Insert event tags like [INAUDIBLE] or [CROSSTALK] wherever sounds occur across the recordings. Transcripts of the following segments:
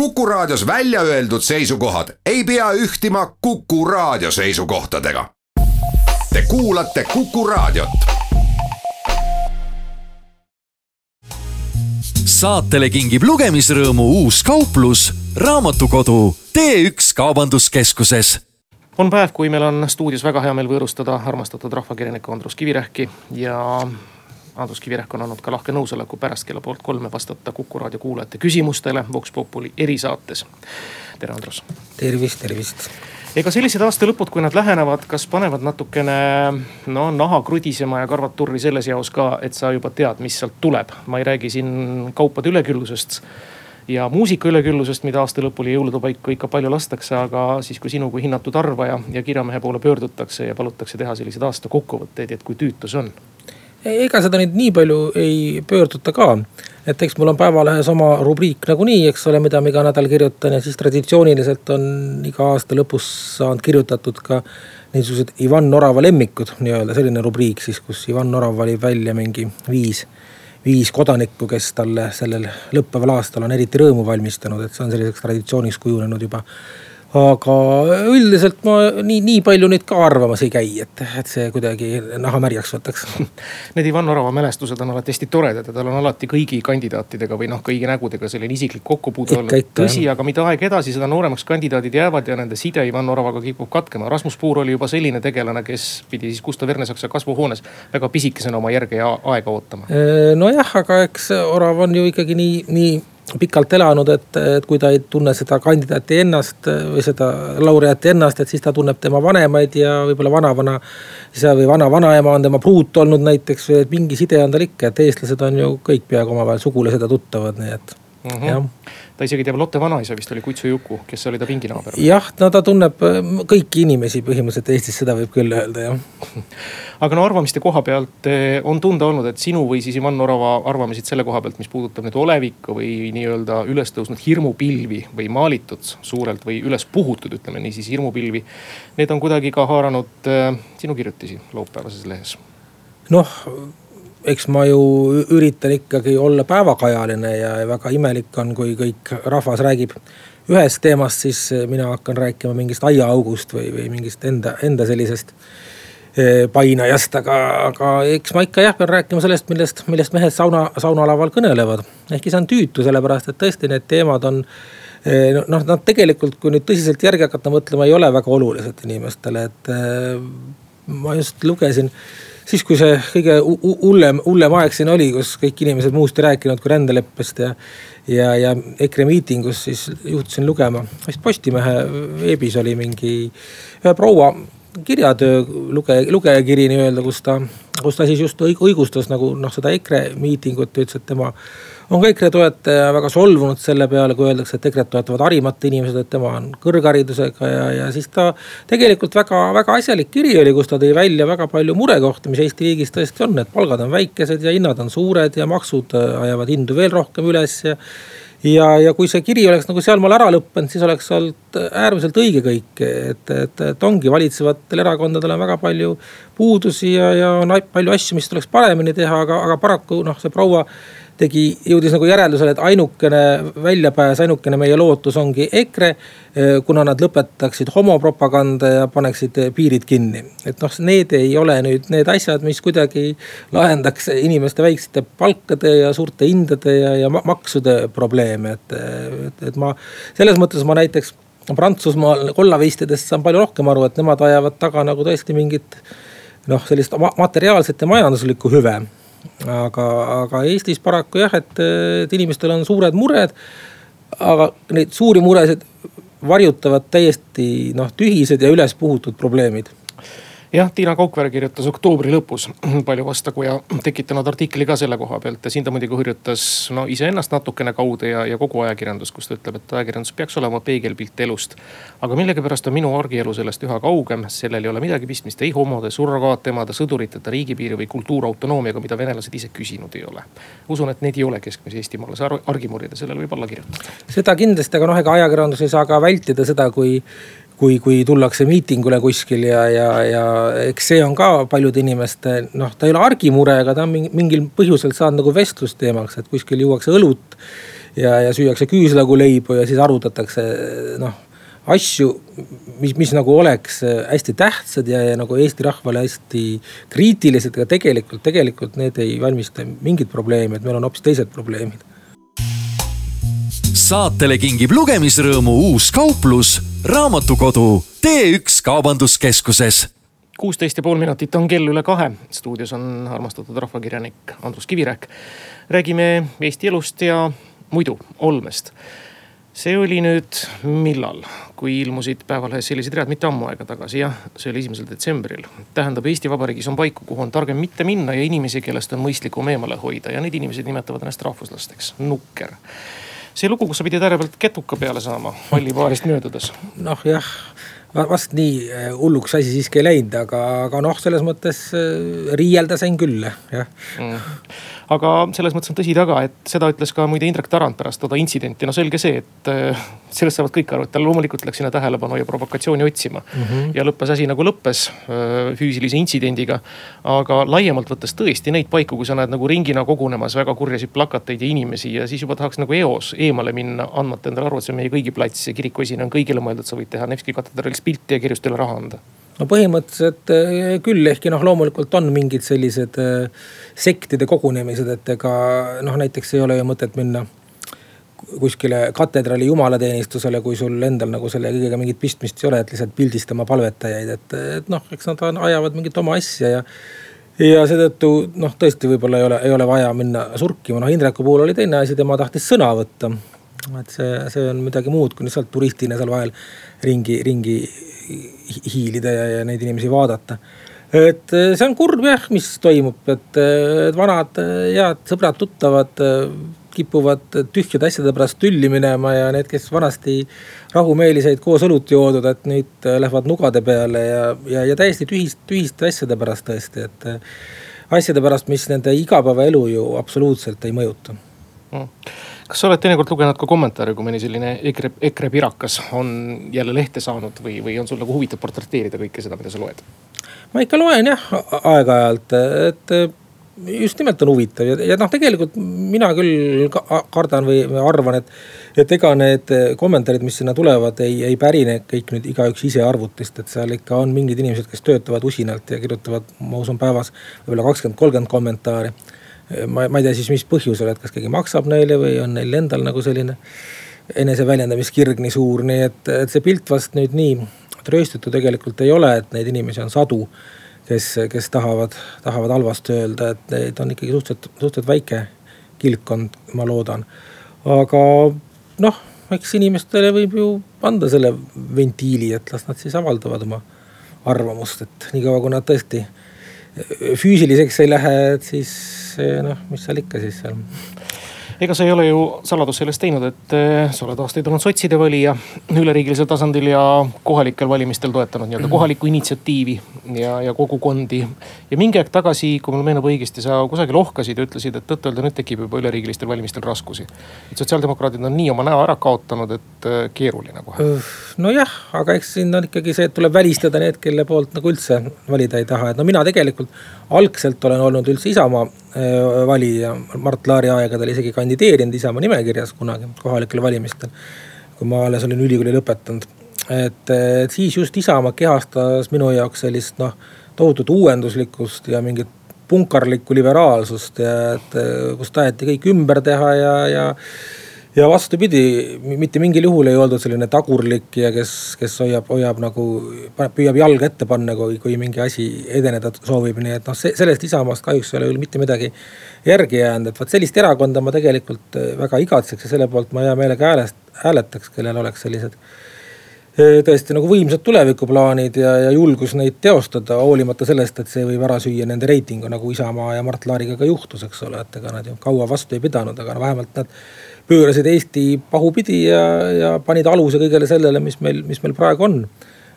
Kuku Raadios välja öeldud seisukohad ei pea ühtima Kuku Raadio seisukohtadega. Te kuulate Kuku Raadiot. saatele kingib lugemisrõõmu uus kauplus, raamatukodu T1 Kaubanduskeskuses on päev, kui meil on stuudios väga hea meel võõrustada armastatud rahvakirjanikku Andrus Kivirähki ja Andrus Kivirähk on andnud ka lahke nõusoleku pärast kella poolt kolme vastata Kuku raadio kuulajate küsimustele Vox Populi erisaates. tere, Andrus. tervist, tervist. ega sellised aasta lõpud, kui nad lähenevad, kas panevad natukene no naha krudisema ja karvad turri selles jaos ka, et sa juba tead, mis sealt tuleb. ma ei räägi siin kaupade üleküllusest ja muusika üleküllusest, mida aasta lõpul ja jõulude paiku ikka palju lastakse, aga siis, kui sinu kui hinnatud arvaja ja kirjamehe poole pöördutakse ja palutakse teha selliseid aasta kokkuvõtteid, et kui tüütu see on ega seda nüüd nii palju ei pöörduta ka. et eks mul on Päevalehes oma rubriik nagunii, eks ole, mida ma iga nädal kirjutan ja siis traditsiooniliselt on iga aasta lõpus saanud kirjutatud ka niisugused Ivan Orava lemmikud nii-öelda, selline rubriik siis, kus Ivan Orav valib välja mingi viis viis kodanikku, kes talle sellel lõppeval aastal on eriti rõõmu valmistanud, et see on selliseks traditsiooniks kujunenud juba aga üldiselt ma nii, nii palju nüüd ka arvamas ei käi, et, et see kuidagi naha märjaks võtaks. [LAUGHS] Need Ivan Orava mälestused on alati hästi toredad ja tal on alati kõigi kandidaatidega või noh, kõigi nägudega selline isiklik kokkupuude olnud. tõsi, aga mida aeg edasi, seda nooremaks kandidaadid jäävad ja nende side Ivan Oravaga kipub katkema. Rasmus Puur oli juba selline tegelane, kes pidi siis Gustav Ernesaksa kasvuhoones väga pisikesena oma järge ja aega ootama. nojah, aga eks Orav on ju ikkagi nii, nii pikalt elanud, et, et kui ta ei tunne seda kandidaati ennast või seda laureaati ennast, et siis ta tunneb tema vanemaid ja võib-olla vanavana. isa või vana-vanaema on tema pruut olnud näiteks, et mingi side on tal ikka, et eestlased on ju kõik peaaegu omavahel sugulased ja tuttavad, nii et mm -hmm. jah ta isegi teab Lotte vanaisa vist oli Kutsu Juku, kes oli ta pinginaaber. jah, no ta tunneb äh, kõiki inimesi põhimõtteliselt Eestis, seda võib küll öelda jah. [LAUGHS] aga no arvamiste koha pealt äh, on tunda olnud, et sinu või siis Ivan Orava arvamised selle koha pealt, mis puudutab nüüd olevikku või nii-öelda üles tõusnud hirmupilvi või maalitud suurelt või üles puhutud, ütleme niisiis hirmupilvi. Need on kuidagi ka haaranud äh, sinu kirjutisi laupäevases lehes. noh eks ma ju üritan ikkagi olla päevakajaline ja väga imelik on, kui kõik rahvas räägib ühest teemast, siis mina hakkan rääkima mingist aiaaugust või, või mingist enda, enda sellisest eh, painajast, aga, aga eks ma ikka jah, pean rääkima sellest, millest, millest mehed sauna, saunalaval kõnelevad. ehkki see on tüütu, sellepärast et tõesti need teemad on eh, noh, nad tegelikult, kui nüüd tõsiselt järgi hakata mõtlema, ei ole väga olulised inimestele, et eh, ma just lugesin siis, kui see kõige hullem, hullem aeg siin oli, kus kõik inimesed muust ei rääkinud kui rändeleppest ja. ja, ja EKRE miitingus siis juhtusin lugema, vist Postimehe veebis oli mingi ühe proua kirjatöö luge-, lugejakiri nii-öelda, kus ta, kus ta siis just õigustas nagu noh, seda EKRE miitingut, ütles, et tema on ka EKRE toetaja väga solvunud selle peale, kui öeldakse, et EKRE-t toetavad harimata inimesed, et tema on kõrgharidusega ja, ja siis ta. tegelikult väga, väga asjalik kiri oli, kus ta tõi välja väga palju murekohti, mis Eesti riigis tõesti on, et palgad on väikesed ja hinnad on suured ja maksud äh, ajavad hindu veel rohkem üles ja ja, ja kui see kiri oleks nagu sealmaal ära lõppenud, siis oleks olnud äärmiselt õige kõik, et, et, et ongi valitsevatel erakondadel on väga palju puudusi ja, ja on palju asju, mis tuleks paremini teha, aga, aga paraku noh, see proua tegi, jõudis nagu järeldusele, et ainukene väljapääs, ainukene meie lootus ongi EKRE. Eh, kuna nad lõpetaksid homopropaganda ja paneksid piirid kinni. et noh, need ei ole nüüd need asjad, mis kuidagi lahendaks inimeste väiksete palkade ja suurte hindade ja, ja maksude probleeme, et, et, et ma selles mõttes ma näiteks Prantsusmaal kollavistidest saan palju rohkem aru, et nemad ajavad taga nagu tõesti mingit noh, sellist materiaalset ja majanduslikku hüve aga, aga Eestis paraku jah, et, et inimestel on suured mured. aga neid suuri muresid varjutavad täiesti noh, tühised ja ülespuhutud probleemid jah, Tiina Kaukvere kirjutas oktoobri lõpus palju vastagu ja tekitanud artikli ka selle koha pealt ja siin ta muidugi hurjutas no iseennast natukene kaude ja, ja kogu ajakirjandust, kus ta ütleb, et ajakirjandus peaks olema peegelpilt elust. aga millegipärast on minu argielu sellest üha kaugem, sellel ei ole midagi pistmist ei homode, surrogaatemade, sõduriteta riigipiiri või kultuurautonoomiaga, mida venelased ise küsinud ei ole. usun, et neid ei ole keskmise eestimaalase argimurjade, sellele võib alla kirjutada. seda kindlasti, aga noh, ega ajakirjandus ei saa ka vältida seda, kui kui, kui tullakse miitingule kuskil ja, ja, ja eks see on ka paljude inimeste noh, ta ei ole argimure, aga ta on mingil põhjusel saanud nagu vestlusteemaks, et kuskil juuakse õlut ja, ja süüakse küüslauguleibu ja siis arutatakse noh asju, mis, mis nagu oleks hästi tähtsad ja, ja nagu Eesti rahvale hästi kriitilised, aga tegelikult, tegelikult need ei valmista mingit probleemi, et meil on hoopis teised probleemid. saatele kingib lugemisrõõmu uus kauplus Raamatukodu T1 Kaubanduskeskuses kuusteist ja pool minutit on kell üle kahe. stuudios on armastatud rahvakirjanik Andrus Kivirähk. räägime Eesti elust ja muidu olmest. see oli nüüd millal, kui ilmusid Päevalehes sellised read, mitte ammu aega tagasi, jah, see oli esimesel detsembril. tähendab, Eesti Vabariigis on paiku, kuhu on targem mitte minna ja inimesi, kellest on mõistlikum eemale hoida ja need inimesed nimetavad ennast rahvuslasteks, nukker see lugu, kus sa pidid äärepealt ketuka peale saama pallipaarist möödudes. noh jah, vast nii äh, hulluks asi siiski ei läinud, aga, aga noh, selles mõttes äh, riielda sain küll jah mm aga selles mõttes on tõsi taga, et seda ütles ka muide Indrek Tarand pärast toda intsidenti. no selge see, et äh, sellest saavad kõik aru, et ta loomulikult läks sinna tähelepanu ja provokatsiooni otsima mm. -hmm. ja lõppes asi nagu lõppes füüsilise intsidendiga. aga laiemalt võttes tõesti neid paiku, kui sa näed nagu ringina kogunemas väga kurjasid plakateid ja inimesi ja siis juba tahaks nagu eos eemale minna, andmata endale aru, et see on meie kõigi plats ja kirikuesine on kõigile mõeldud, sa võid teha Nevski katedraalis pilti ja kirjustele raha anda no põhimõtteliselt eh, küll, ehkki noh, loomulikult on mingid sellised eh, sektide kogunemised, et ega noh, näiteks ei ole ju mõtet minna kuskile katedraali jumalateenistusele, kui sul endal nagu selle kõigega mingit pistmist ei ole, et lihtsalt pildistama palvetajaid, et, et noh, eks nad ajavad mingit oma asja ja. ja seetõttu noh, tõesti võib-olla ei ole, ei ole vaja minna surkima, noh Indreku puhul oli teine asi, tema tahtis sõna võtta. et see, see on midagi muud, kui lihtsalt turistina seal vahel ringi, ringi hiilida ja, ja neid inimesi vaadata. et eh, see on kurb jah, mis toimub, et, eh, vanad eh, head sõbrad-tuttavad kipuvad tühjade asjade pärast tülli minema ja need, kes vanasti rahumeeliseid koos õlut joodud, et nüüd lähevad nugade peale ja, ja, ja täiesti tühist, tühiste asjade pärast tõesti, et. asjade pärast, mis nende igapäevaelu ju absoluutselt ei mõjuta mm kas sa oled teinekord lugenud ka kommentaare, kui mõni selline EKRE, EKRE pirakas on jälle lehte saanud või, või on sul nagu huvitav portreteerida kõike seda, mida sa loed? ma ikka loen jah, aeg-ajalt, et just nimelt on huvitav ja, ja noh, tegelikult mina küll kardan või arvan, et. et ega need kommentaarid, mis sinna tulevad, ei, ei pärine kõik nüüd igaüks ise arvutist, et seal ikka on mingid inimesed, kes töötavad usinalt ja kirjutavad, ma usun päevas võib-olla kakskümmend, kolmkümmend kommentaari ma, ma ei tea siis, mis põhjusel, et kas keegi maksab neile või on neil endal nagu selline eneseväljendamiskirg nii suur, nii et, et see pilt vast nüüd nii trööstitu tegelikult ei ole, et neid inimesi on sadu. kes, kes tahavad, tahavad halvasti öelda, et neid on ikkagi suhteliselt, suhteliselt väike kildkond, ma loodan. aga noh, eks inimestele võib ju anda selle ventiili, et las nad siis avaldavad oma arvamust, et niikaua kui nad tõesti füüsiliseks ei lähe, et siis noh, mis seal ikka siis seal ega sa ei ole ju saladust sellest teinud, et eh, sa oled aastaid olnud sotside valija üleriigilisel tasandil ja kohalikel valimistel toetanud nii-öelda kohalikku initsiatiivi ja, ja kogukondi. ja mingi aeg tagasi, kui mul meenub õigesti, sa kusagil ohkasid ja ütlesid, et tõtt-öelda nüüd tekib juba üleriigilistel valimistel raskusi. et sotsiaaldemokraadid on nii oma näo ära kaotanud, et eh, keeruline kohe. nojah, aga eks siin on ikkagi see, et tuleb välistada need, kelle poolt nagu üldse valida ei taha, et no mina tegelikult algselt olen olnud üldse Isamaa Äh, valija Mart Laari aegadel isegi kandideerinud Isamaa nimekirjas kunagi kohalikel valimistel. kui ma alles olin ülikooli lõpetanud, et, siis just Isamaa kehastas minu jaoks sellist noh, tohutut uuenduslikkust ja mingit punkarlikku liberaalsust ja et kus taheti kõik ümber teha ja, ja ja vastupidi, mitte mingil juhul ei oldud selline tagurlik ja kes, kes hoiab, hoiab nagu, püüab jalga ette panna, kui, kui mingi asi edeneda soovib, nii et noh, sellest Isamaast kahjuks ei ole küll mitte midagi järgi jäänud, et vot sellist erakonda ma tegelikult äh, väga igatseks ja selle poolt ma hea meelega häälest, hääletaks, kellel oleks sellised tõesti nagu võimsad tulevikuplaanid ja, ja julgus neid teostada, hoolimata sellest, et see võib ära süüa nende reitingu, nagu Isamaa ja Mart Laariga ka juhtus, eks ole, et ega nad ju kaua vastu ei pidanud, aga no vähemalt nad pöörasid Eesti pahupidi ja, ja panid aluse kõigele sellele, mis meil, mis meil praegu on.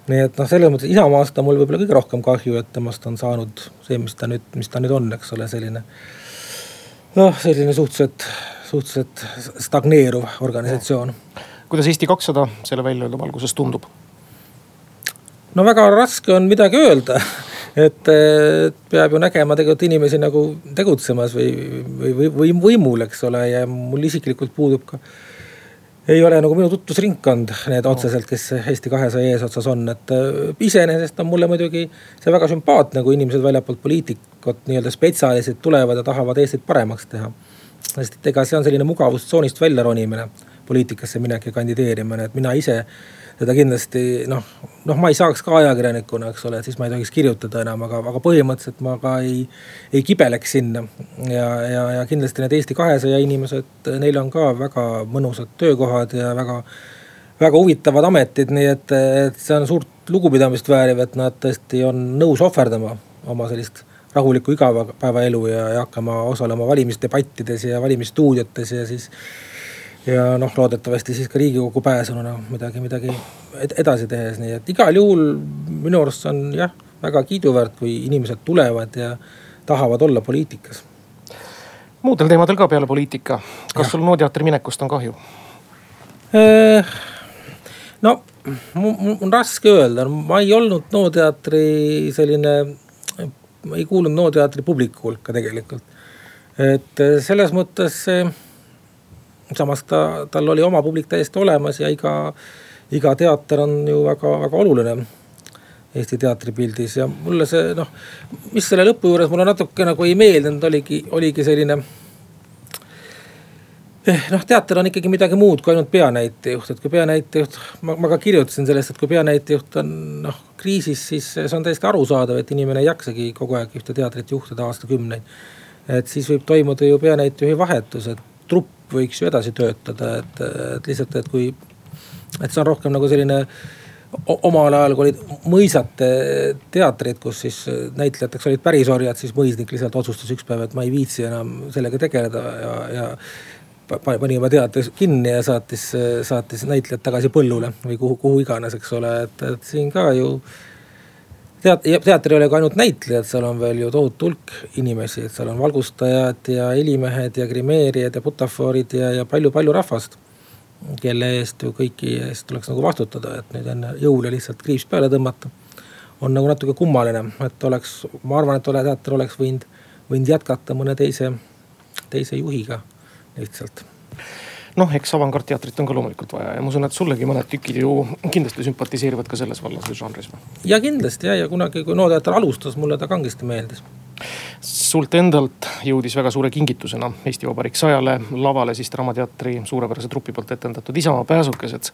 nii et noh, selles mõttes Isamaast on mul võib-olla kõige rohkem kahju, et temast on saanud see, mis ta nüüd, mis ta nüüd on, eks ole, selline. noh, selline suhteliselt, suhteliselt stagneeruv organisatsioon. Kuidas Eesti kakssada selle väljaöeldu valguses tundub? no väga raske on midagi öelda [LAUGHS] et peab ju nägema tegelikult inimesi nagu tegutsemas või, või, või, või võimul, eks ole, ja mul isiklikult puudub ka ei ole nagu minu tutvusringkond need otseselt, kes Eesti kahesaja eesotsas on, et iseenesest on mulle muidugi see väga sümpaatne, kui inimesed väljapoolt poliitikut, nii-öelda spetsialistid tulevad ja tahavad Eestit paremaks teha. sest et ega see on selline mugavustsoonist välja ronimine, poliitikasse minek ja kandideerimine, et mina ise seda kindlasti noh, noh, ma ei saaks ka ajakirjanikuna, eks ole, siis ma ei tohiks kirjutada enam, aga, aga põhimõtteliselt ma ka ei, ei kibeleks sinna. ja, ja, ja kindlasti need Eesti kahesaja inimesed, neil on ka väga mõnusad töökohad ja väga, väga huvitavad ametid, nii et, et see on suurt lugupidamist vääriv, et nad tõesti on nõus ohverdama oma sellist rahulikku igapäevaelu ja, ja hakkama osalema valimisdebattides ja valimisstuudiotes ja siis ja noh, loodetavasti siis ka riigikokku pääsenuna midagi, midagi edasi tehes, nii et igal juhul minu arust on jah, väga kiiduväärt, kui inimesed tulevad ja tahavad olla poliitikas. muudel teemadel ka peale poliitika, kas ja. sul NO teatri minekust on kahju? Äh, no mul on raske öelda, ma ei olnud NO teatri selline, ma ei kuulunud NO teatri publiku hulka tegelikult. et selles mõttes samas ta, tal oli oma publik täiesti olemas ja iga, iga teater on ju väga, väga oluline Eesti teatripildis ja mulle see noh, mis selle lõpu juures mulle natuke nagu ei meeldinud, oligi, oligi selline eh, noh, teater on ikkagi midagi muud kui ainult peanäitejuht, et kui peanäitejuht, ma, ma ka kirjutasin sellest, et kui peanäitejuht on noh kriisis, siis see on täiesti arusaadav, et inimene ei jaksagi kogu aeg ühte teatrit juhtida aastakümneid. et siis võib toimuda ju peanäitejuhi vahetus, et trupp võiks ju edasi töötada, et, et lihtsalt, et kui, et see on rohkem nagu selline omal ajal, kui olid mõisate teatrid, kus siis näitlejateks olid pärisorjad, siis mõisnik lihtsalt otsustas üks päev, et ma ei viitsi enam sellega tegeleda ja, ja pani oma teatri kinni ja saatis, saatis näitlejad tagasi põllule või kuhu, kuhu iganes, eks ole, et, et siin ka ju teat-, teater ei ole ka ainult näitlejad, seal on veel ju tohutu hulk inimesi, et seal on valgustajad ja helimehed ja grimeerijad ja butafoorid ja, ja palju-palju rahvast. kelle eest ju kõigi eest tuleks nagu vastutada, et nüüd enne jõule lihtsalt kriips peale tõmmata. on nagu natuke kummaline, et oleks, ma arvan, et Ole teater oleks võinud, võinud jätkata mõne teise, teise juhiga lihtsalt noh, eks avangardteatrit on ka loomulikult vaja ja ma usun, et sullegi mõned tükid ju kindlasti sümpatiseerivad ka selles vallas või žanris või? ja kindlasti ja, ja kunagi, kui NO teater alustas, mulle ta kangesti meeldis. sult endalt jõudis väga suure kingitusena Eesti Vabariik sajale lavale siis Draamateatri suurepärase trupi poolt etendatud Isamaa pääsukesed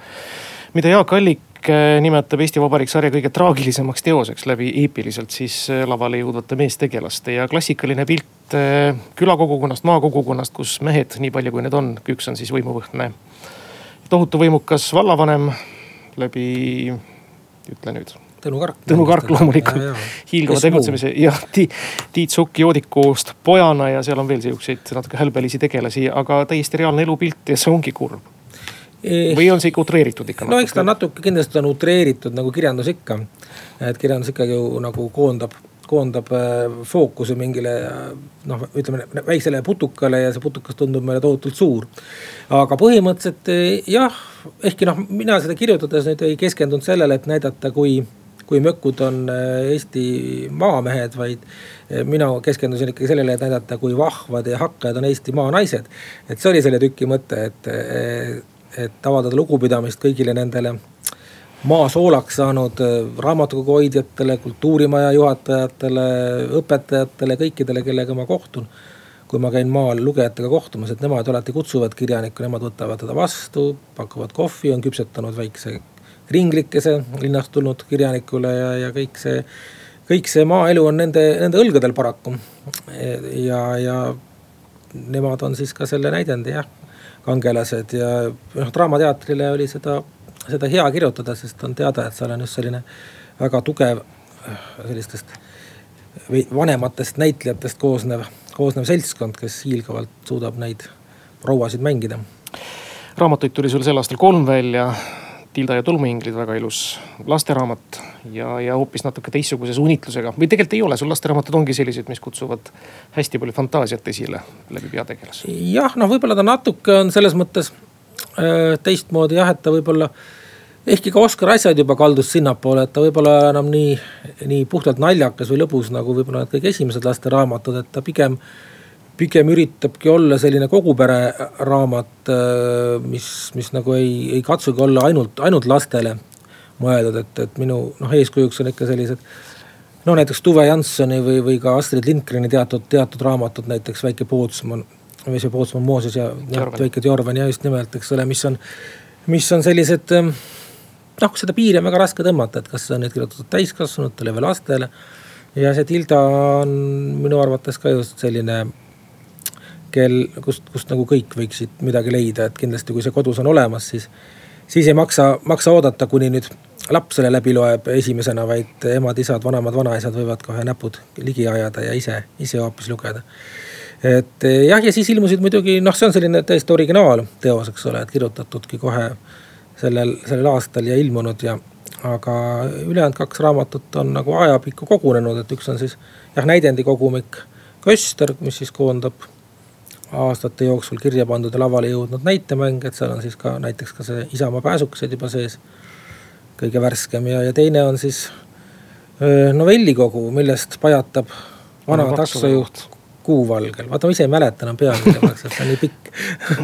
mida Jaak Allik eh, nimetab Eesti Vabariik sarja kõige traagilisemaks teoseks läbi eepiliselt siis eh, lavale jõudvate meestegelaste ja klassikaline pilt eh, külakogukonnast, maakogukonnast, kus mehed, nii palju kui need on, üks on siis võimuvõhtne. tohutu võimukas vallavanem läbi, ütle nüüd. Tõnu Kark. Tõnu Kark loomulikult, hiilgava tegutsemise ja Ti, Tiit Sukk joodikust pojana ja seal on veel siukseid natuke hälbelisi tegelasi, aga täiesti reaalne elupilt ja see ongi kurb või on see ikka utreeritud ikka? no eks ta natuke kindlasti on utreeritud nagu kirjandus ikka. et kirjandus ikkagi ju nagu koondab, koondab äh, fookuse mingile noh, ütleme väiksele putukale ja see putukas tundub meile tohutult suur. aga põhimõtteliselt äh, jah, ehkki noh, mina seda kirjutades nüüd ei keskendunud sellele, et näidata, kui kui mökud on äh, Eesti maamehed, vaid mina keskendusin ikkagi sellele, et näidata, kui vahvad ja hakkajad on Eesti maanaised. et see oli selle tüki mõte, et et avaldada lugupidamist kõigile nendele maa soolaks saanud äh, raamatukogu hoidjatele, kultuurimaja juhatajatele, õpetajatele, kõikidele, kellega ma kohtun. kui ma käin maal lugejatega kohtumas, et nemad alati kutsuvad kirjanikku, nemad võtavad teda vastu, pakuvad kohvi, on küpsetanud väikse ringlikese linnast tulnud kirjanikule ja, ja kõik see, kõik see maaelu on nende, nende õlgadel paraku. ja, ja nemad on siis ka selle näidendi jah kangelased ja noh, Draamateatrile oli seda, seda hea kirjutada, sest on teada, et seal on just selline väga tugev sellistest või vanematest näitlejatest koosnev, koosnev seltskond, kes hiilgavalt suudab neid prouasid mängida. raamatuid tuli sul sel aastal kolm välja Tilda ja tolmuinglid, väga ilus lasteraamat ja, ja hoopis natuke teistsuguses unitlusega. või tegelikult ei ole, sul lasteraamatud ongi sellised, mis kutsuvad hästi palju fantaasiat esile läbi peategelase. jah, noh, võib-olla ta natuke on selles mõttes äh, teistmoodi jah, et ta võib-olla ehkki ka Oskar asjad juba kaldus sinnapoole, et ta võib-olla enam nii, nii puhtalt naljakas või lõbus nagu võib-olla need kõige esimesed lasteraamatud, et ta pigem pigem üritabki olla selline kogupere raamat, mis, mis nagu ei, ei katsugi olla ainult, ainult lastele mõeldud, et, et minu noh, eeskujuks on ikka sellised. no näiteks Tuve Jansoni või, või ka Astrid Lindgreni teatud, teatud raamatud, näiteks Väike Pootsman. või see Pootsman Mooses ja, Väike Jorvan ja just nimelt, eks ole, mis on, mis on sellised. noh, seda piiri on väga raske tõmmata, et kas see on nüüd kirjutatud täiskasvanutele või lastele. ja see Tilda on minu arvates ka just selline kel, kust, kust nagu kõik võiksid midagi leida, et kindlasti, kui see kodus on olemas, siis siis ei maksa, maksa oodata, kuni nüüd laps selle läbi loeb esimesena, vaid emad-isad, vanemad, vanaisad võivad kohe näpud ligi ajada ja ise, ise hoopis lugeda. et jah, ja siis ilmusid muidugi noh, see on selline täiesti originaalteos, eks ole, et kirjutatudki kohe sellel, sellel aastal ja ilmunud ja. aga ülejäänud kaks raamatut on nagu ajapikku kogunenud, et üks on siis jah, näidendi kogumik Köster, mis siis koondab aastate jooksul kirja pandud ja lavale jõudnud näitemäng, et seal on siis ka näiteks ka see Isamaa pääsukesed juba sees. kõige värskem. Ja, ja teine on siis novellikogu, millest pajatab vana taksojuht. Kuuvalgel, vaata ma ise ei mäleta enam pealkirja, see on nii pikk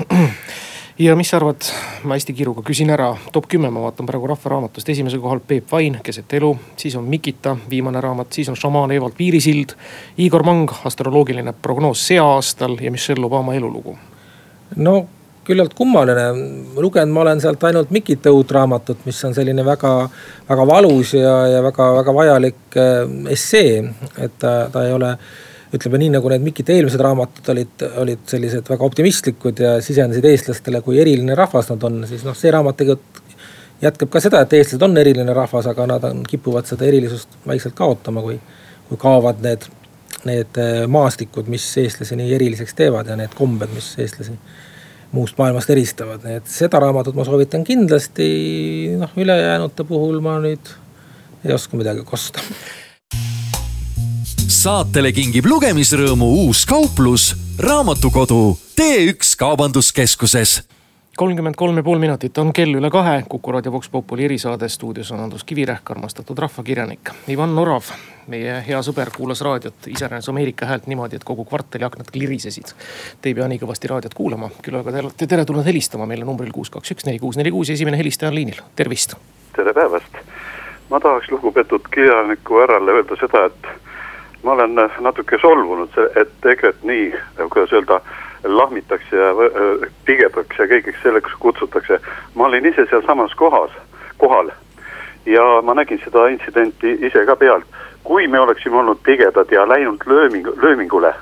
[LAUGHS] ja mis sa arvad, ma hästi kiiruga küsin ära, top kümme, ma vaatan praegu Rahvaraamatust, esimesel kohal Peep Vain, Keset elu, siis on Mikita, viimane raamat, siis on šamaan Evald Piirisild. Igor Mang, astroloogiline prognoos see aastal ja Michelle Obama elulugu. no küllalt kummaline, lugenud ma olen sealt ainult Mikita uut raamatut, mis on selline väga, väga valus ja, ja väga-väga vajalik äh, essee, et ta, ta ei ole ütleme nii, nagu need Mikite eelmised raamatud olid, olid sellised väga optimistlikud ja sisenesid eestlastele, kui eriline rahvas nad on, siis noh, see raamat tegelikult jätkab ka seda, et eestlased on eriline rahvas, aga nad on, kipuvad seda erilisust vaikselt kaotama, kui, kui kaovad need, need äh, maastikud, mis eestlasi nii eriliseks teevad ja need kombed, mis eestlasi muust maailmast eristavad, nii et seda raamatut ma soovitan kindlasti, noh ülejäänute puhul ma nüüd ei oska midagi kosta saatele kingib lugemisrõõmu uus kauplus, raamatukodu T1 Kaubanduskeskuses kolmkümmend kolm ja pool minutit on kell üle kahe, Kuku raadio Vox Populi erisaade, stuudios on Andrus Kivirähk, armastatud rahvakirjanik. Ivan Orav, meie hea sõber, kuulas raadiot, iseäranis Ameerika häält niimoodi, et kogu kvartali aknad klirisesid. Te ei pea nii kõvasti raadiot kuulama, küll aga te olete teretulnud helistama meile numbril kuus, kaks, üks, neli, kuus, neli, kuus ja esimene helistaja on liinil, tervist. tere päevast, ma tahaks lugupeetud kirjaniku härrale öelda seda, et ma olen äh, natuke solvunud, et EKRE-t nii, kuidas öelda, lahmitakse ja äh, pigetakse ja kõigeks selleks kutsutakse. ma olin ise sealsamas kohas, kohal ja ma nägin seda intsidenti ise ka pealt. kui me oleksime olnud pigedad ja läinud lööming, löömingule,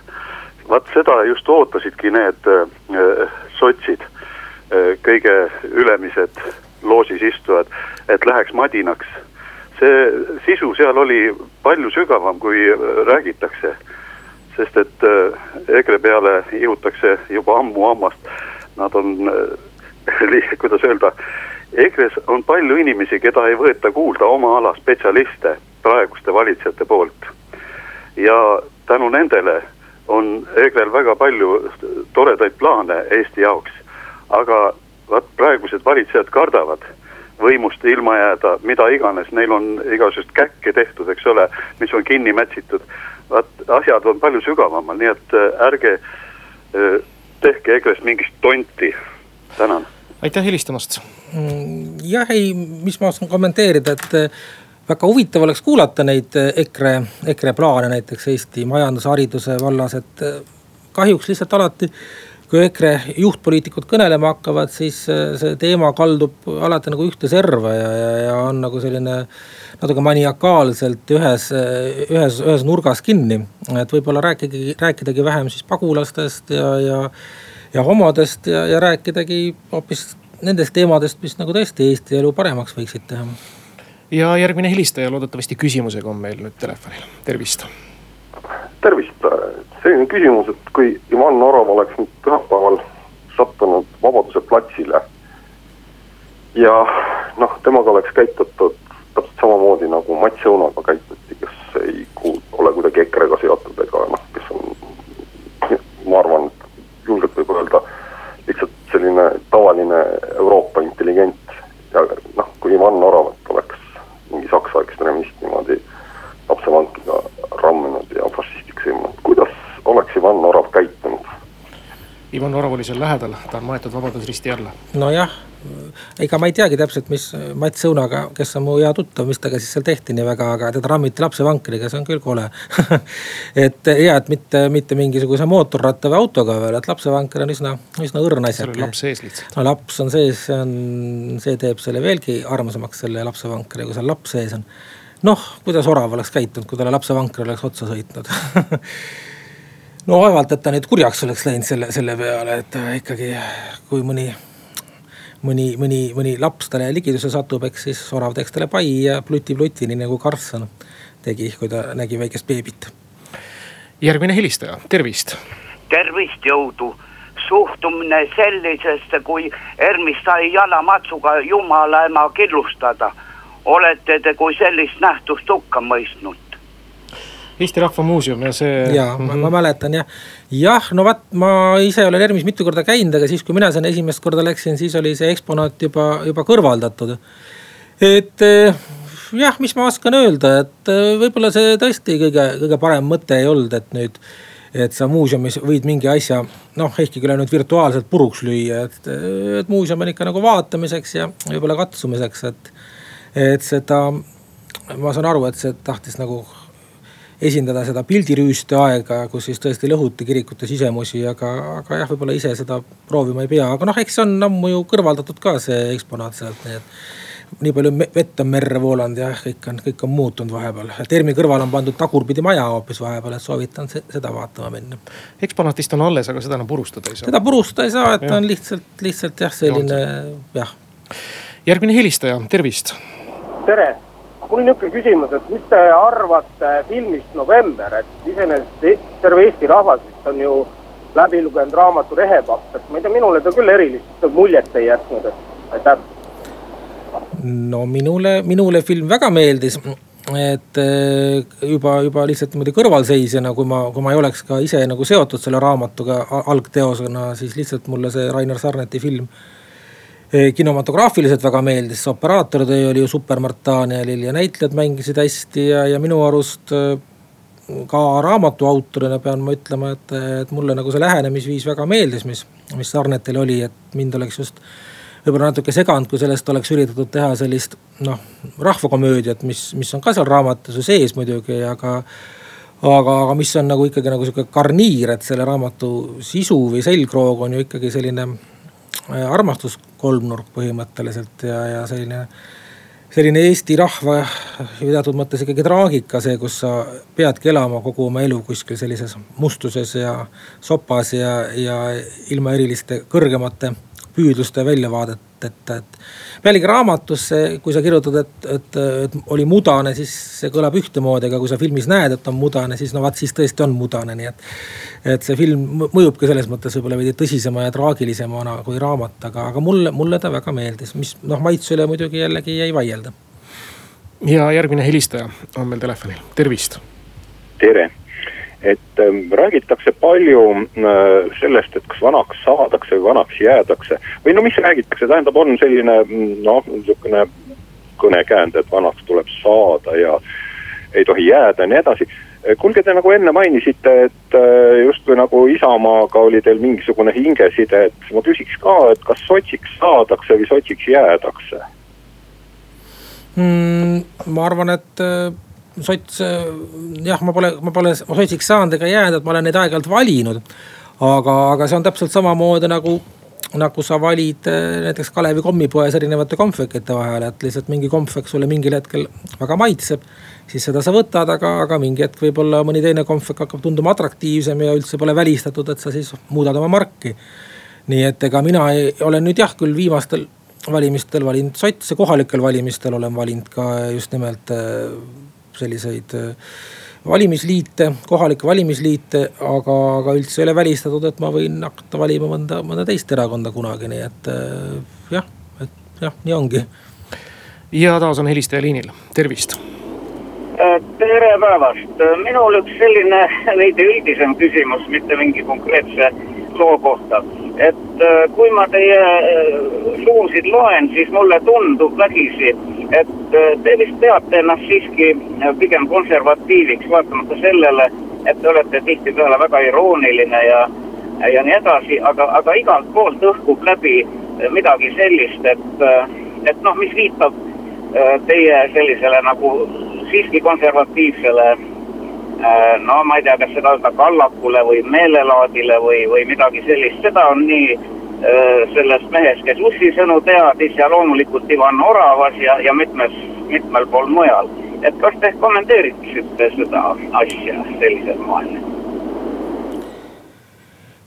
vaat seda just ootasidki need äh, sotsid äh,, kõige ülemised loosis istujad, et läheks madinaks see sisu seal oli palju sügavam, kui äh, räägitakse. sest et äh, EKRE peale ihutakse juba ammu hammast. Nad on, äh, [LAUGHS] kuidas öelda, EKRE-s on palju inimesi, keda ei võeta kuulda oma ala spetsialiste praeguste valitsejate poolt. ja tänu nendele on EKRE-l väga palju toredaid plaane Eesti jaoks. aga vaat praegused valitsejad kardavad võimust ilma jääda, mida iganes, neil on igasugust käkke tehtud, eks ole, mis on kinni mätsitud. vaat asjad on palju sügavamal, nii et äh, ärge äh, tehke EKRE-st mingit tonti, tänan. aitäh helistamast. Mm, jah, ei, mis ma oskan kommenteerida, et äh, väga huvitav oleks kuulata neid EKRE, EKRE plaane näiteks Eesti majandushariduse vallas, et kahjuks lihtsalt alati kui EKRE juhtpoliitikud kõnelema hakkavad, siis äh, see teema kaldub alati nagu ühte serva ja, ja, ja on nagu selline natuke maniakaalselt ühes, ühes, ühes nurgas kinni. et võib-olla rääkige, rääkidagi vähem siis pagulastest ja, ja, ja homodest ja, ja rääkidagi hoopis nendest teemadest, mis nagu tõesti Eesti elu paremaks võiksid teha. ja järgmine helistaja loodetavasti küsimusega on meil nüüd telefonil, tervist. tervist selline küsimus, et kui Ivan Orav oleks nüüd pühapäeval sattunud Vabaduse platsile. ja noh, temaga oleks käitutud täpselt samamoodi nagu Mats Õunaga käituti, kes ei kuul-, ole kuidagi EKRE-ga seotud ega noh, kes on, ma arvan, julgelt võib öelda lihtsalt selline tavaline Euroopa intelligent. ja noh, kui Ivan Oravat oleks mingi saksa ekstremist niimoodi lapsevankiga ramminud ja fašistiks ilmunud, kuidas oleks Ivan Orav käitunud? Ivan Orav oli seal lähedal, ta on maetud Vabadusristi alla. nojah, ega ma ei teagi täpselt, mis Mats Õunaga, kes on mu hea tuttav, mis temaga siis seal tehti nii väga, aga teda rammiti lapsevankriga, see on küll kole [LAUGHS] et ja, et mitte, mitte mingisuguse mootorratta või autoga veel, et lapsevanker on üsna, üsna õrn asi. seal oli laps sees lihtsalt. no laps on sees, see on, see teeb selle veelgi armsamaks, selle lapsevankri, kui seal laps sees on. noh, kuidas orav oleks käitunud, kui talle lapsevanker oleks otsa sõitnud [LAUGHS] no vaevalt, et ta nüüd kurjaks oleks läinud selle, selle peale, et ikkagi kui mõni mõni, mõni, mõni laps talle ligiduse satub, eks siis orav teeks talle pai ja pluti-pluti, nii nagu Karlsson tegi, kui ta nägi väikest beebit. järgmine helistaja, tervist. tervist, jõudu. suhtumine sellisesse, kui ERMis sai jalamatsuga jumala ema killustada. olete te kui sellist nähtust hukka mõistnud? Eesti Rahva Muuseum ja see. ja mm, -hmm. ma, ma mäletan jah. jah, no vaat ma ise olen ERM-is mitu korda käinud, aga siis, kui mina sinna esimest korda läksin, siis oli see eksponaat juba, juba kõrvaldatud. et eh, jah, mis ma oskan öelda, et eh, võib-olla see tõesti kõige, kõige parem mõte ei olnud, et nüüd et sa muuseumis võid mingi asja, noh, ehkki küll ainult virtuaalselt puruks lüüa, et, et muuseum on ikka nagu vaatamiseks ja võib-olla katsumiseks, et. et seda, ma saan aru, et see tahtis nagu esindada seda pildirüüste aega, kus siis tõesti lõhuti kirikute sisemusi, aga, aga jah, võib-olla ise seda proovima ei pea, aga noh, eks see on ammu ju kõrvaldatud ka see eksponaat sealt, nii et nii palju vett on merre voolanud ja kõik on, kõik on muutunud vahepeal. ERM-i kõrval on pandud tagurpidi maja hoopis vahepeal, et soovitan seda vaatama minna. eksponaatist on alles, aga seda enam purustada ei saa. seda purustada ei saa, et ja. on lihtsalt, lihtsalt jah, selline jah. järgmine helistaja, tervist. tere mul on niisugune küsimus, et mis te arvate filmist November, et iseenesest e-, terve Eesti rahvas vist on ju läbi lugenud raamatu Rehepapp, et ma ei tea, minule ta küll erilist muljet ei jätnud, et aitäh. no minule, minule film väga meeldis et eh, juba, juba lihtsalt niimoodi kõrvalseisjana, kui ma, kui ma ei oleks ka ise nagu seotud selle raamatuga algteosena, siis lihtsalt mulle see Rainer Sarneti film Eh, kinematograafiliselt väga meeldis, see operaatortöö oli ju super Mart Danielil ja näitlejad mängisid hästi ja, ja minu arust eh, ka raamatu autorina pean ma ütlema, et, et mulle nagu see lähenemisviis väga meeldis, mis, mis Sarnetil oli, et mind oleks just võib-olla natuke seganud, kui sellest oleks üritatud teha sellist noh, rahvakomöödiat, mis, mis on ka seal raamatus ju sees muidugi, aga aga, aga mis on nagu ikkagi nagu sihuke garniir, et selle raamatu sisu või selgroog on ju ikkagi selline armastuskolmnurk põhimõtteliselt ja, ja selline selline Eesti rahva teatud mõttes ikkagi traagika, see, kus sa peadki elama kogu oma elu kuskil sellises mustuses ja sopas ja, ja ilma eriliste kõrgemate püüdluste väljavaadeteta, et pealegi raamatus see, kui sa kirjutad, et, et, et oli mudane, siis see kõlab ühtemoodi, aga kui sa filmis näed, et on mudane, siis no vaat siis tõesti on mudane, nii et. et see film mõjubki selles mõttes võib-olla veidi tõsisema ja traagilisemana kui raamat, aga, aga mulle, mulle ta väga meeldis, mis noh, maitse üle muidugi jällegi jäi vaielda. ja järgmine helistaja on meil telefonil, tervist. tere et ähm, räägitakse palju äh, sellest, et kas vanaks saadakse või vanaks jäädakse. või no mis räägitakse, tähendab, on selline mm, noh, niisugune kõnekäänd, et vanaks tuleb saada ja ei tohi jääda ja nii edasi. kuulge, te nagu enne mainisite, et äh, justkui nagu Isamaaga oli teil mingisugune hingeside, et ma küsiks ka, et kas sotsiks saadakse või sotsiks jäädakse mm,? ma arvan, et äh, sots, jah, ma pole, ma pole sotsiks saanud ega jäänud, et ma olen neid aeg-ajalt valinud. aga, aga see on täpselt samamoodi nagu, nagu sa valid eh, näiteks Kalevi kommipoes erinevate kompvekite vahel, et lihtsalt mingi kompvek sulle mingil hetkel väga maitseb. siis seda sa võtad, aga, aga mingi hetk võib-olla mõni teine kompvek hakkab tunduma atraktiivsem ja üldse pole välistatud, et sa siis muudad oma marki. nii et ega mina ei, olen nüüd jah, küll viimastel valimistel valinud sotse, kohalikel valimistel olen valinud ka just nimelt eh, selliseid äh, valimisliite, kohalikke valimisliite, aga, aga üldse ei ole välistatud, et ma võin hakata valima mõnda, mõnda teist erakonda kunagi, nii et äh, jah, et jah, nii ongi. ja taas on helistaja liinil, tervist. Äh, tere päevast, minul üks selline veidi üldisem küsimus, mitte mingi konkreetse loo kohta. et kui ma teie suusid loen, siis mulle tundub vägisi, et te vist peate ennast siiski pigem konservatiiviks, vaatamata sellele, et te olete tihtipeale väga irooniline ja, ja nii edasi, aga, aga igalt poolt õhkub läbi midagi sellist, et, et noh, mis viitab teie sellisele nagu siiski konservatiivsele no ma ei tea, kas seda öelda kallakule või meelelaadile või, või midagi sellist, seda on nii sellest mehest, kes Ussi sõnu teadis ja loomulikult Ivan Oravas ja, ja mitmes, mitmel pool mujal. et kas te kommenteeriksite seda asja sellisel moel?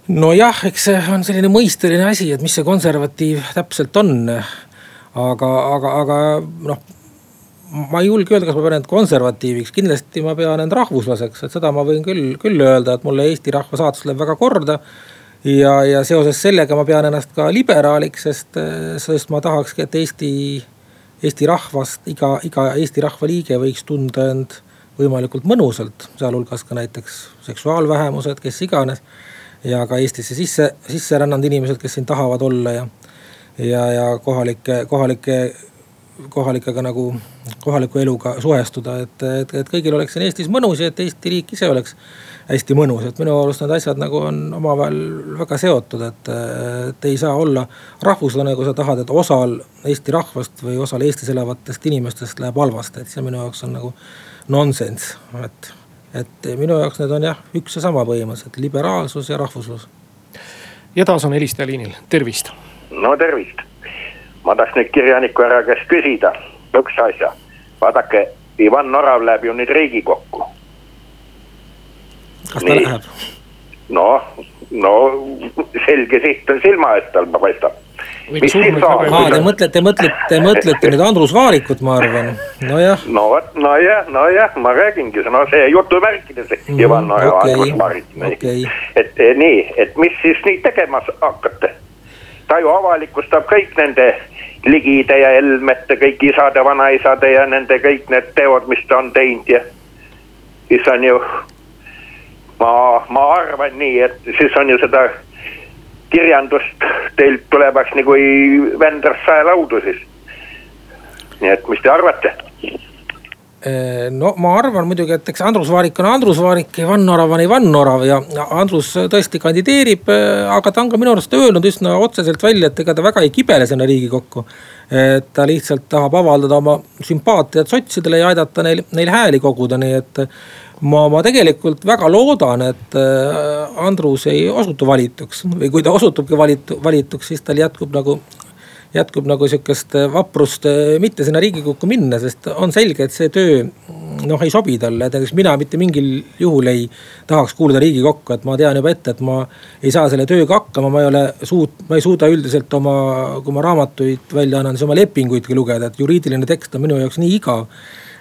nojah, eks see on selline mõisteline asi, et mis see konservatiiv täpselt on. aga, aga, aga noh ma ei julge öelda, kas ma pean end konservatiiviks, kindlasti ma pean end rahvuslaseks, et seda ma võin küll, küll öelda, et mulle Eesti rahva saatus läheb väga korda. Ja, ja seoses sellega ma pean ennast ka liberaaliks, sest, sest ma tahakski, et Eesti, Eesti rahvast, iga, iga Eesti rahva liige võiks tunda end võimalikult mõnusalt, sealhulgas ka näiteks seksuaalvähemused, kes iganes. ja ka Eestisse sisse, sisse rännanud inimesed, kes siin tahavad olla ja, ja, ja kohalike, kohalike kohalikega nagu, kohaliku eluga suhestuda, et, et, et kõigil oleks siin Eestis mõnus ja et Eesti riik ise oleks hästi mõnus, et minu arust need asjad nagu on omavahel väga seotud, et, et ei saa olla rahvuslane, kui sa tahad, et osal Eesti rahvast või osal Eestis elavatest inimestest läheb halvasti, et see minu jaoks on nagu nonsense, et. et minu jaoks need on jah, üks ja sama põhimõtteliselt, liberaalsus ja rahvuslus. ja taas on helistaja liinil, tervist. no tervist ma tahaks nüüd kirjaniku härra käest küsida üks asja. vaadake, Ivan Orav läheb ju nüüd Riigikokku. kas ta Nii. läheb? noh, no selge siht on silma ees tal paistab. aa, te mõtlete, mõtlete, te mõtlete nüüd Andrus Vaarikut, ma arvan, nojah. no vot, nojah, nojah, ma räägingi, no see jutumärkides mm, Ivan Orav okay, Andrus Vaarik okay.. et nii, et mis siis nii tegema hakkate? Ta ju avalikustab kõik nende Ligide ja Helmete, kõik isade, vanaisade ja nende kõik need teod, mis ta on teinud ja siis on ju. ma, ma arvan nii, et siis on ju seda kirjandust teilt tulevaks nagu Vendrast saelaudu siis. nii et mis te arvate? No ma arvan muidugi, et eks Andrus Vaarik on Andrus Vaarik, Ivan Orav on Ivan Orav ja Andrus tõesti kandideerib. Eh, aga ta on ka minu arust öelnud üsna otseselt välja, et ega ta väga ei kibele sinna riigikokku. et ta lihtsalt tahab avaldada oma sümpaatiat sotsidele ja aidata neil, neil hääli koguda, nii et. ma, ma tegelikult väga loodan, et eh, Andrus ei osutu valituks või kui ta osutubki valitu, valituks, siis tal jätkub nagu jätkub nagu sihukest äh, vaprust äh, mitte sinna riigikokku minna, sest on selge, et see töö noh, ei sobi talle, näiteks mina mitte mingil juhul ei tahaks kuuluda riigikokku, et ma tean juba ette, et ma ei saa selle tööga hakkama, ma ei ole suut-, ma ei suuda üldiselt oma, kui ma raamatuid välja annan, siis oma lepinguidki lugeda, et juriidiline tekst on minu jaoks nii igav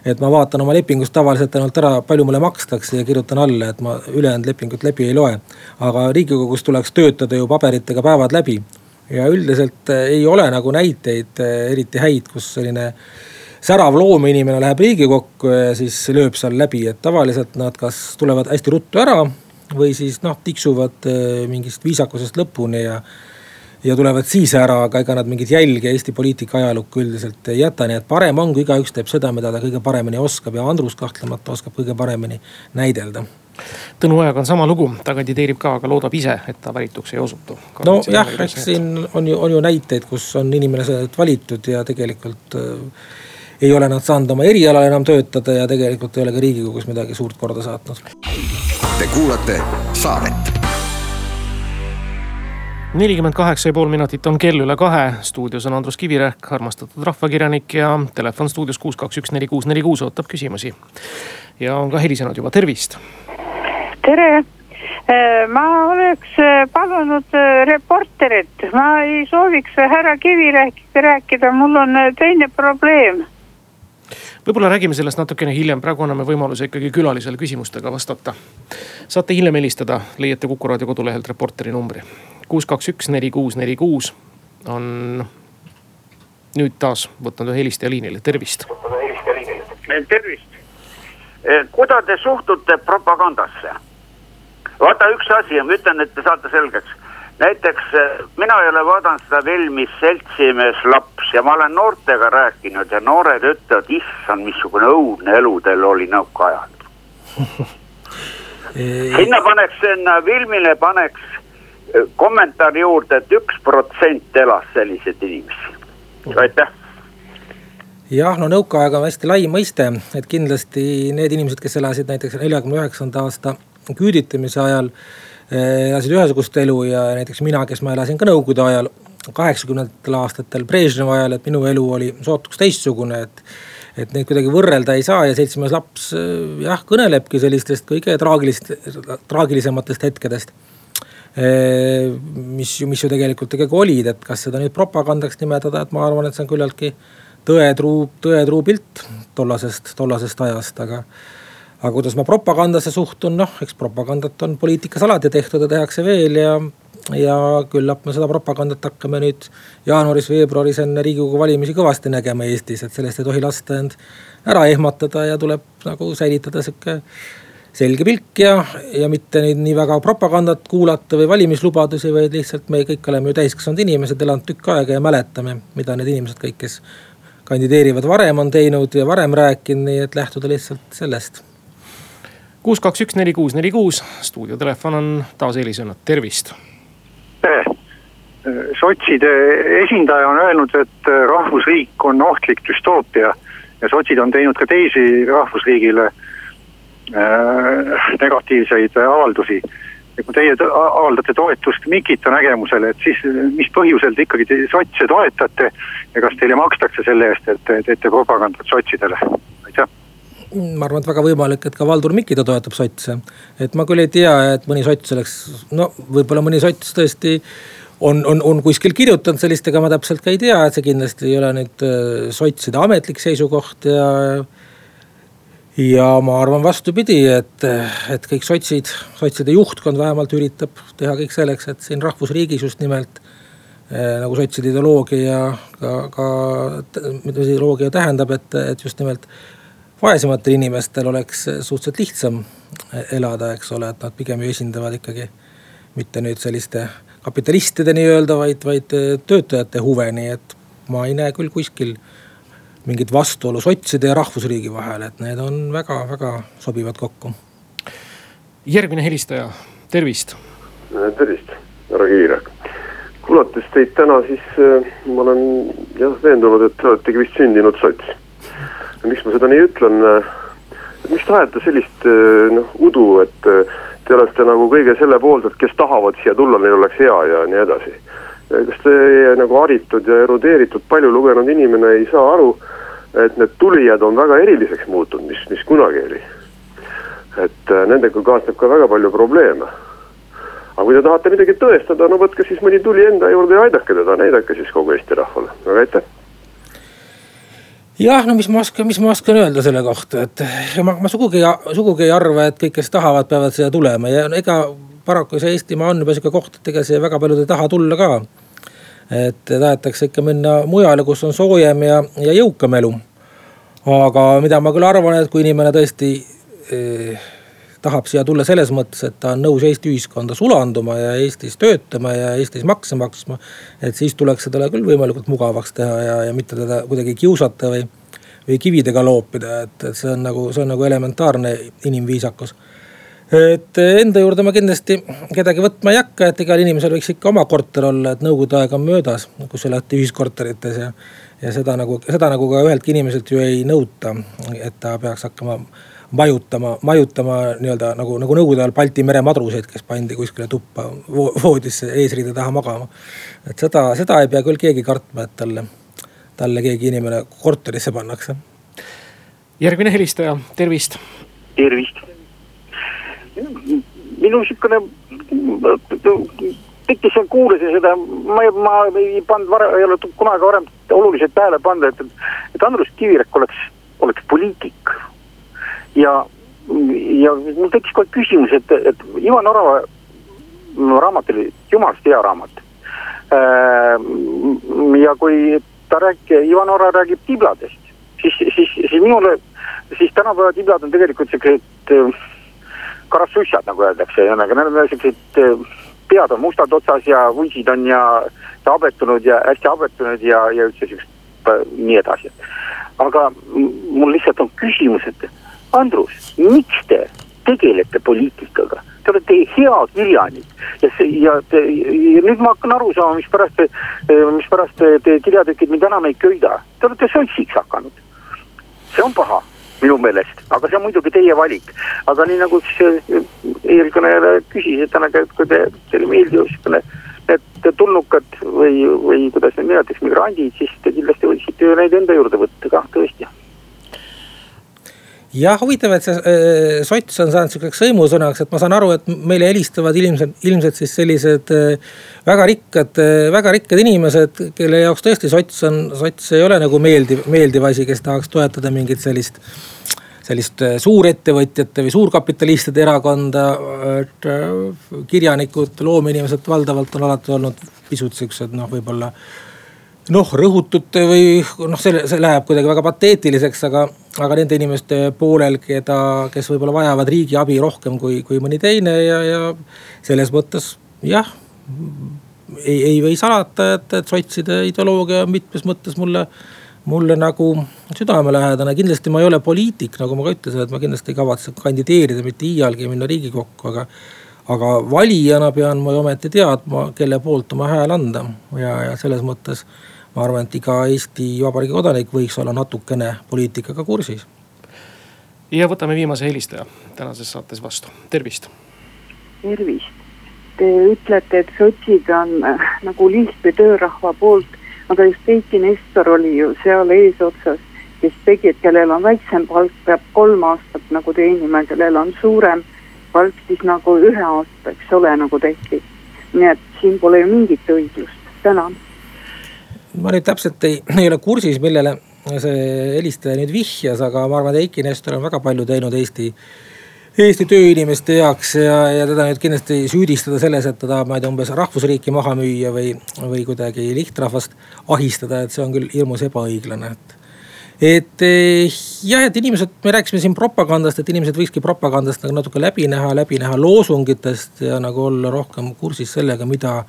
et ma vaatan oma lepingust tavaliselt ainult ära, palju mulle makstakse ja kirjutan alla, et ma ülejäänud lepingut läbi ei loe. aga riigikogus tuleks töötada ju paberitega päevad läbi ja üldiselt eh, ei ole nagu näiteid eh, eriti häid, kus selline särav loomeinimene läheb riigikokku ja siis lööb seal läbi, et tavaliselt nad kas tulevad hästi ruttu ära või siis noh, tiksuvad eh, mingist viisakusest lõpuni ja. ja tulevad siis ära, aga ega nad mingit jälge Eesti poliitika ajalukku üldiselt ei jäta, nii et parem on, kui igaüks teeb seda, mida ta kõige paremini oskab ja Andrus kahtlemata oskab kõige paremini näidelda Tõnu Ojaga on sama lugu, ta kandideerib ka, aga loodab ise, et ta valituks ei osutu. nojah, eks siin on ju, on ju näiteid, kus on inimesed valitud ja tegelikult äh, ei ole nad saanud oma erialal enam töötada ja tegelikult ei ole ka riigikogus midagi suurt korda saatnud. Te kuulate saadet nelikümmend kaheksa ja pool minutit on kell üle kahe, stuudios on Andrus Kivirähk, armastatud rahvakirjanik ja telefon stuudios kuus, kaks, üks, neli, kuus, neli, kuus ootab küsimusi. ja on ka helisenud juba, tervist tere äh, ma oleks äh, palunud äh, reporterit, ma ei sooviks härra Kivirähkiga rääkida, mul on teine probleem. võib-olla räägime sellest natukene hiljem, praegu anname võimaluse ikkagi külalisele küsimustega vastata. saate hiljem helistada, leiate Kuku raadio kodulehelt reporteri numbri. kuus, kaks, üks, neli, kuus, neli, kuus on nüüd taas võtnud ühe helistaja liinile, tervist. tervist, kuidas te suhtute propagandasse? Vaata üks asi ja ma ütlen, et te saate selgeks. näiteks äh, mina ei ole vaadanud seda filmi Seltsimees laps ja ma olen noortega rääkinud ja noored ütlevad, issand, missugune õudne elu teil oli nõukaajal [LAUGHS] sinna paneks, sinna filmile paneks äh, kommentaari juurde et, et üks protsent elas selliseid inimesi. aitäh jah, no nõukaaeg on hästi lai mõiste, et kindlasti need inimesed, kes elasid näiteks neljakümne üheksanda aasta küüditamise ajal eh, elasid ühesugust elu ja näiteks mina, kes ma elasin ka nõukogude ajal, kaheksakümnendatel aastatel Brežnevi ajal, et minu elu oli sootuks teistsugune, et. et neid kuidagi võrrelda ei saa ja seltsimees laps eh, jah, kõnelebki sellistest kõige traagilist, traagilisematest hetkedest eh, mis ju, mis ju tegelikult ikkagi olid, et kas seda nüüd propagandaks nimetada, et ma arvan, et see on küllaltki tõetruu, tõetruu pilt tollasest, tollasest ajast, aga. Aga kuidas ma propagandasse suhtun, noh, eks propagandat on poliitikas alati tehtud ja tehakse veel ja, ja küllap me seda propagandat hakkame nüüd jaanuaris-veebruaris enne riigikogu valimisi kõvasti nägema Eestis, et sellest ei tohi lasta end ära ehmatada ja tuleb nagu säilitada sihuke selge pilk ja, ja mitte nüüd nii väga propagandat kuulata või valimislubadusi, vaid lihtsalt me kõik oleme ju täiskasvanud inimesed, elanud tükk aega ja mäletame, mida need inimesed kõik, kes kandideerivad varem on teinud ja varem rääkinud, nii et lähtuda lihtsalt sellest. Kuus, kaks, üks, neli, kuus, neli, kuus, stuudiotelefon on taas Elis Õnnat, tervist. tere, sotside esindaja on öelnud, et rahvusriik on ohtlik düstoopia ja sotsid on teinud ka teisi rahvusriigile äh, negatiivseid avaldusi. Ja kui teie avaldate toetust Mikita nägemusele, et siis mis põhjusel te ikkagi te sotse toetate ja kas teile makstakse selle eest, et te teete propagandat sotsidele, ma arvan, et väga võimalik, et ka Valdur Mikita toetab sotse. et ma küll ei tea, et mõni sots oleks, no võib-olla mõni sots tõesti on, on, on kuskil kirjutanud sellist, ega ma täpselt ka ei tea, et see kindlasti ei ole nüüd äh, sotside ametlik seisukoht ja ja ma arvan vastupidi, et, et kõik sotsid, sotside juhtkond vähemalt üritab teha kõik selleks, et siin rahvusriigis just nimelt eh,. nagu sotside ideoloogia ka, ka, mida see ideoloogia tähendab, et, et just nimelt vaesematel inimestel oleks suhteliselt lihtsam elada, eks ole, et nad pigem ju esindavad ikkagi mitte nüüd selliste kapitalistide nii-öelda, vaid, vaid töötajate huve, nii et ma ei näe küll kuskil mingit vastuolu sotside ja rahvusriigi vahel, et need on väga-väga sobivad kokku. järgmine helistaja, tervist. tervist, härra Kiirek. kuulates teid täna, siis äh, ma olen jah veendunud, et te oletegi vist sündinud sots. Miks ma seda nii ütlen? miks te ajate sellist äh, noh udu, et äh, te olete nagu kõige selle poolt, et kes tahavad siia tulla, neil oleks hea ja nii edasi kas teie nagu haritud ja erudeeritud, palju lugenud inimene ei saa aru, et need tulijad on väga eriliseks muutunud, mis, mis kunagi oli. et äh, nendega kaasneb ka väga palju probleeme. aga kui te tahate midagi tõestada, no võtke siis mõni tuli enda juurde ja aidake teda, näidake siis kogu Eesti rahvale, aga aitäh jah, no mis ma oskan, mis ma oskan öelda selle kohta, et ma, ma sugugi, sugugi ei arva, et kõik, kes tahavad, peavad siia tulema ja ega paraku see Eestimaa on juba sihuke koht, et ega siia väga paljud ei taha tulla ka et tahetakse ikka minna mujale, kus on soojem ja, ja jõukam elu. aga mida ma küll arvan, et kui inimene tõesti eh, tahab siia tulla selles mõttes, et ta on nõus Eesti ühiskonda sulanduma ja Eestis töötama ja Eestis makse maksma. et siis tuleks seda küll võimalikult mugavaks teha ja, ja mitte teda kuidagi kiusata või, või kividega loopida, et, et see on nagu, see on nagu elementaarne inimviisakus et enda juurde ma kindlasti kedagi võtma ei hakka, et igal inimesel võiks ikka oma korter olla, et nõukogude aeg on möödas, kus elati ühiskorterites ja. ja seda nagu, seda nagu ka üheltki inimeselt ju ei nõuta, et ta peaks hakkama majutama, majutama nii-öelda nagu, nagu nõukogude ajal Balti mere madruseid, kes pandi kuskile tuppa voodisse eesriide taha magama. et seda, seda ei pea küll keegi kartma, et talle, talle keegi inimene korterisse pannakse. järgmine helistaja, tervist. tervist minu sihukene tekkis seal, kuulasin seda, ma, ma ei pannud varem, ei ole kunagi varem oluliselt tähele pannud, et, et Andrus Kivirek oleks, oleks poliitik. Ja, ja mul tekkis kohe küsimus, et, et Ivan Orava raamat oli jumalast hea raamat. Äh, ja kui ta räägib, Ivan Orava räägib tibladest, siis, siis, siis minule, siis tänapäeva tiblad on tegelikult siuksed karassussad, nagu öeldakse, ühesõnaga need on siuksed äh, pead on mustad otsas ja vuntsid on ja habetunud ja hästi habetunud ja, ja üldse siuksed nii edasi. aga mul lihtsalt on küsimus, et Andrus, miks te tegelete poliitikaga? Te olete hea kirjanik ja see ja, ja nüüd ma hakkan aru saama, mispärast, mispärast te, te kirjatükid mind enam ei köida. Te olete sotsiks hakanud. see on paha minu meelest, aga see on muidugi teie valik. aga nii nagu siis eelkõneleja küsis, et täna käib, kui te, teile meeldib niisugune need tulnukad või, või kuidas neid nimetatakse, migrandid, siis te kindlasti võiksite ju neid enda juurde võtta kah, tõesti jah, huvitav, et see äh, sots on saanud sihukeseks sõimusõnaks, et ma saan aru, et meile helistavad ilmselt, ilmselt siis sellised äh, väga rikkad äh,, väga rikkad inimesed, kelle jaoks tõesti sots on, sots ei ole nagu meeldiv, meeldiv asi, kes tahaks toetada mingit sellist sellist äh, suurettevõtjate või suurkapitalistide erakonda. äh, kirjanikud, loomeinimesed valdavalt on alati olnud pisut siuksed noh, võib-olla noh, rõhutud või noh, see, see läheb kuidagi väga pateetiliseks, aga, aga nende inimeste poolel, keda, kes võib-olla vajavad riigi abi rohkem kui, kui mõni teine ja, ja selles mõttes jah. ei, ei või salata, et, et sotside ideoloogia on mitmes mõttes mulle, mulle nagu südamelähedane. kindlasti ma ei ole poliitik, nagu ma ka ütlesin, et ma kindlasti ei kavatse kandideerida mitte iialgi minna riigikokku, aga aga valijana pean ma ju ometi teadma, kelle poolt oma hääl anda ja, ja selles mõttes ma arvan, et iga Eesti Vabariigi kodanik võiks olla natukene poliitikaga kursis. ja võtame viimase helistaja tänases saates vastu, tervist. tervist, te ütlete, et sotsid on äh, nagu lihtne töörahva poolt, aga just Eiki Nestor oli ju seal eesotsas, kes tegi, et kellel on väiksem palk, peab kolm aastat nagu teenima, kellel on suurem palk siis nagu ühe aasta, eks ole, nagu tehti. nii et siin pole ju mingit õiglust, tänan ma nüüd täpselt ei, ei ole kursis, millele see helistaja nüüd vihjas, aga ma arvan, et Eiki Nestor on väga palju teinud Eesti, Eesti tööinimeste heaks ja, ja teda nüüd kindlasti süüdistada selles, et ta tahab, ma ei tea, umbes rahvusriiki maha müüa või, või kuidagi lihtrahvast ahistada, et see on küll hirmus ebaõiglane, et et jah, et inimesed, me rääkisime siin propagandast, et inimesed võikski propagandast nagu natuke läbi näha, läbi näha loosungitest ja nagu olla rohkem kursis sellega, mida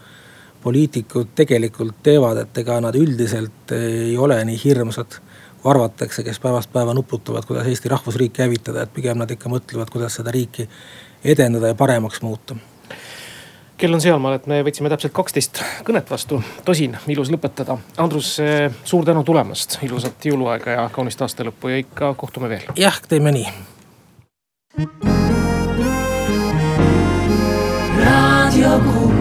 poliitikud tegelikult teevad, et ega nad üldiselt ei ole nii hirmsad kui arvatakse, kes päevast päeva nuputavad, kuidas Eesti rahvusriiki hävitada, et pigem nad ikka mõtlevad, kuidas seda riiki edendada ja paremaks muuta kell on sealmaal, et me võtsime täpselt kaksteist kõnet vastu, tosin ilus lõpetada. Andrus, suur tänu tulemast, ilusat jõuluaega ja kaunist aasta lõppu ja ikka kohtume veel. jah, teeme nii. raadio Kuus.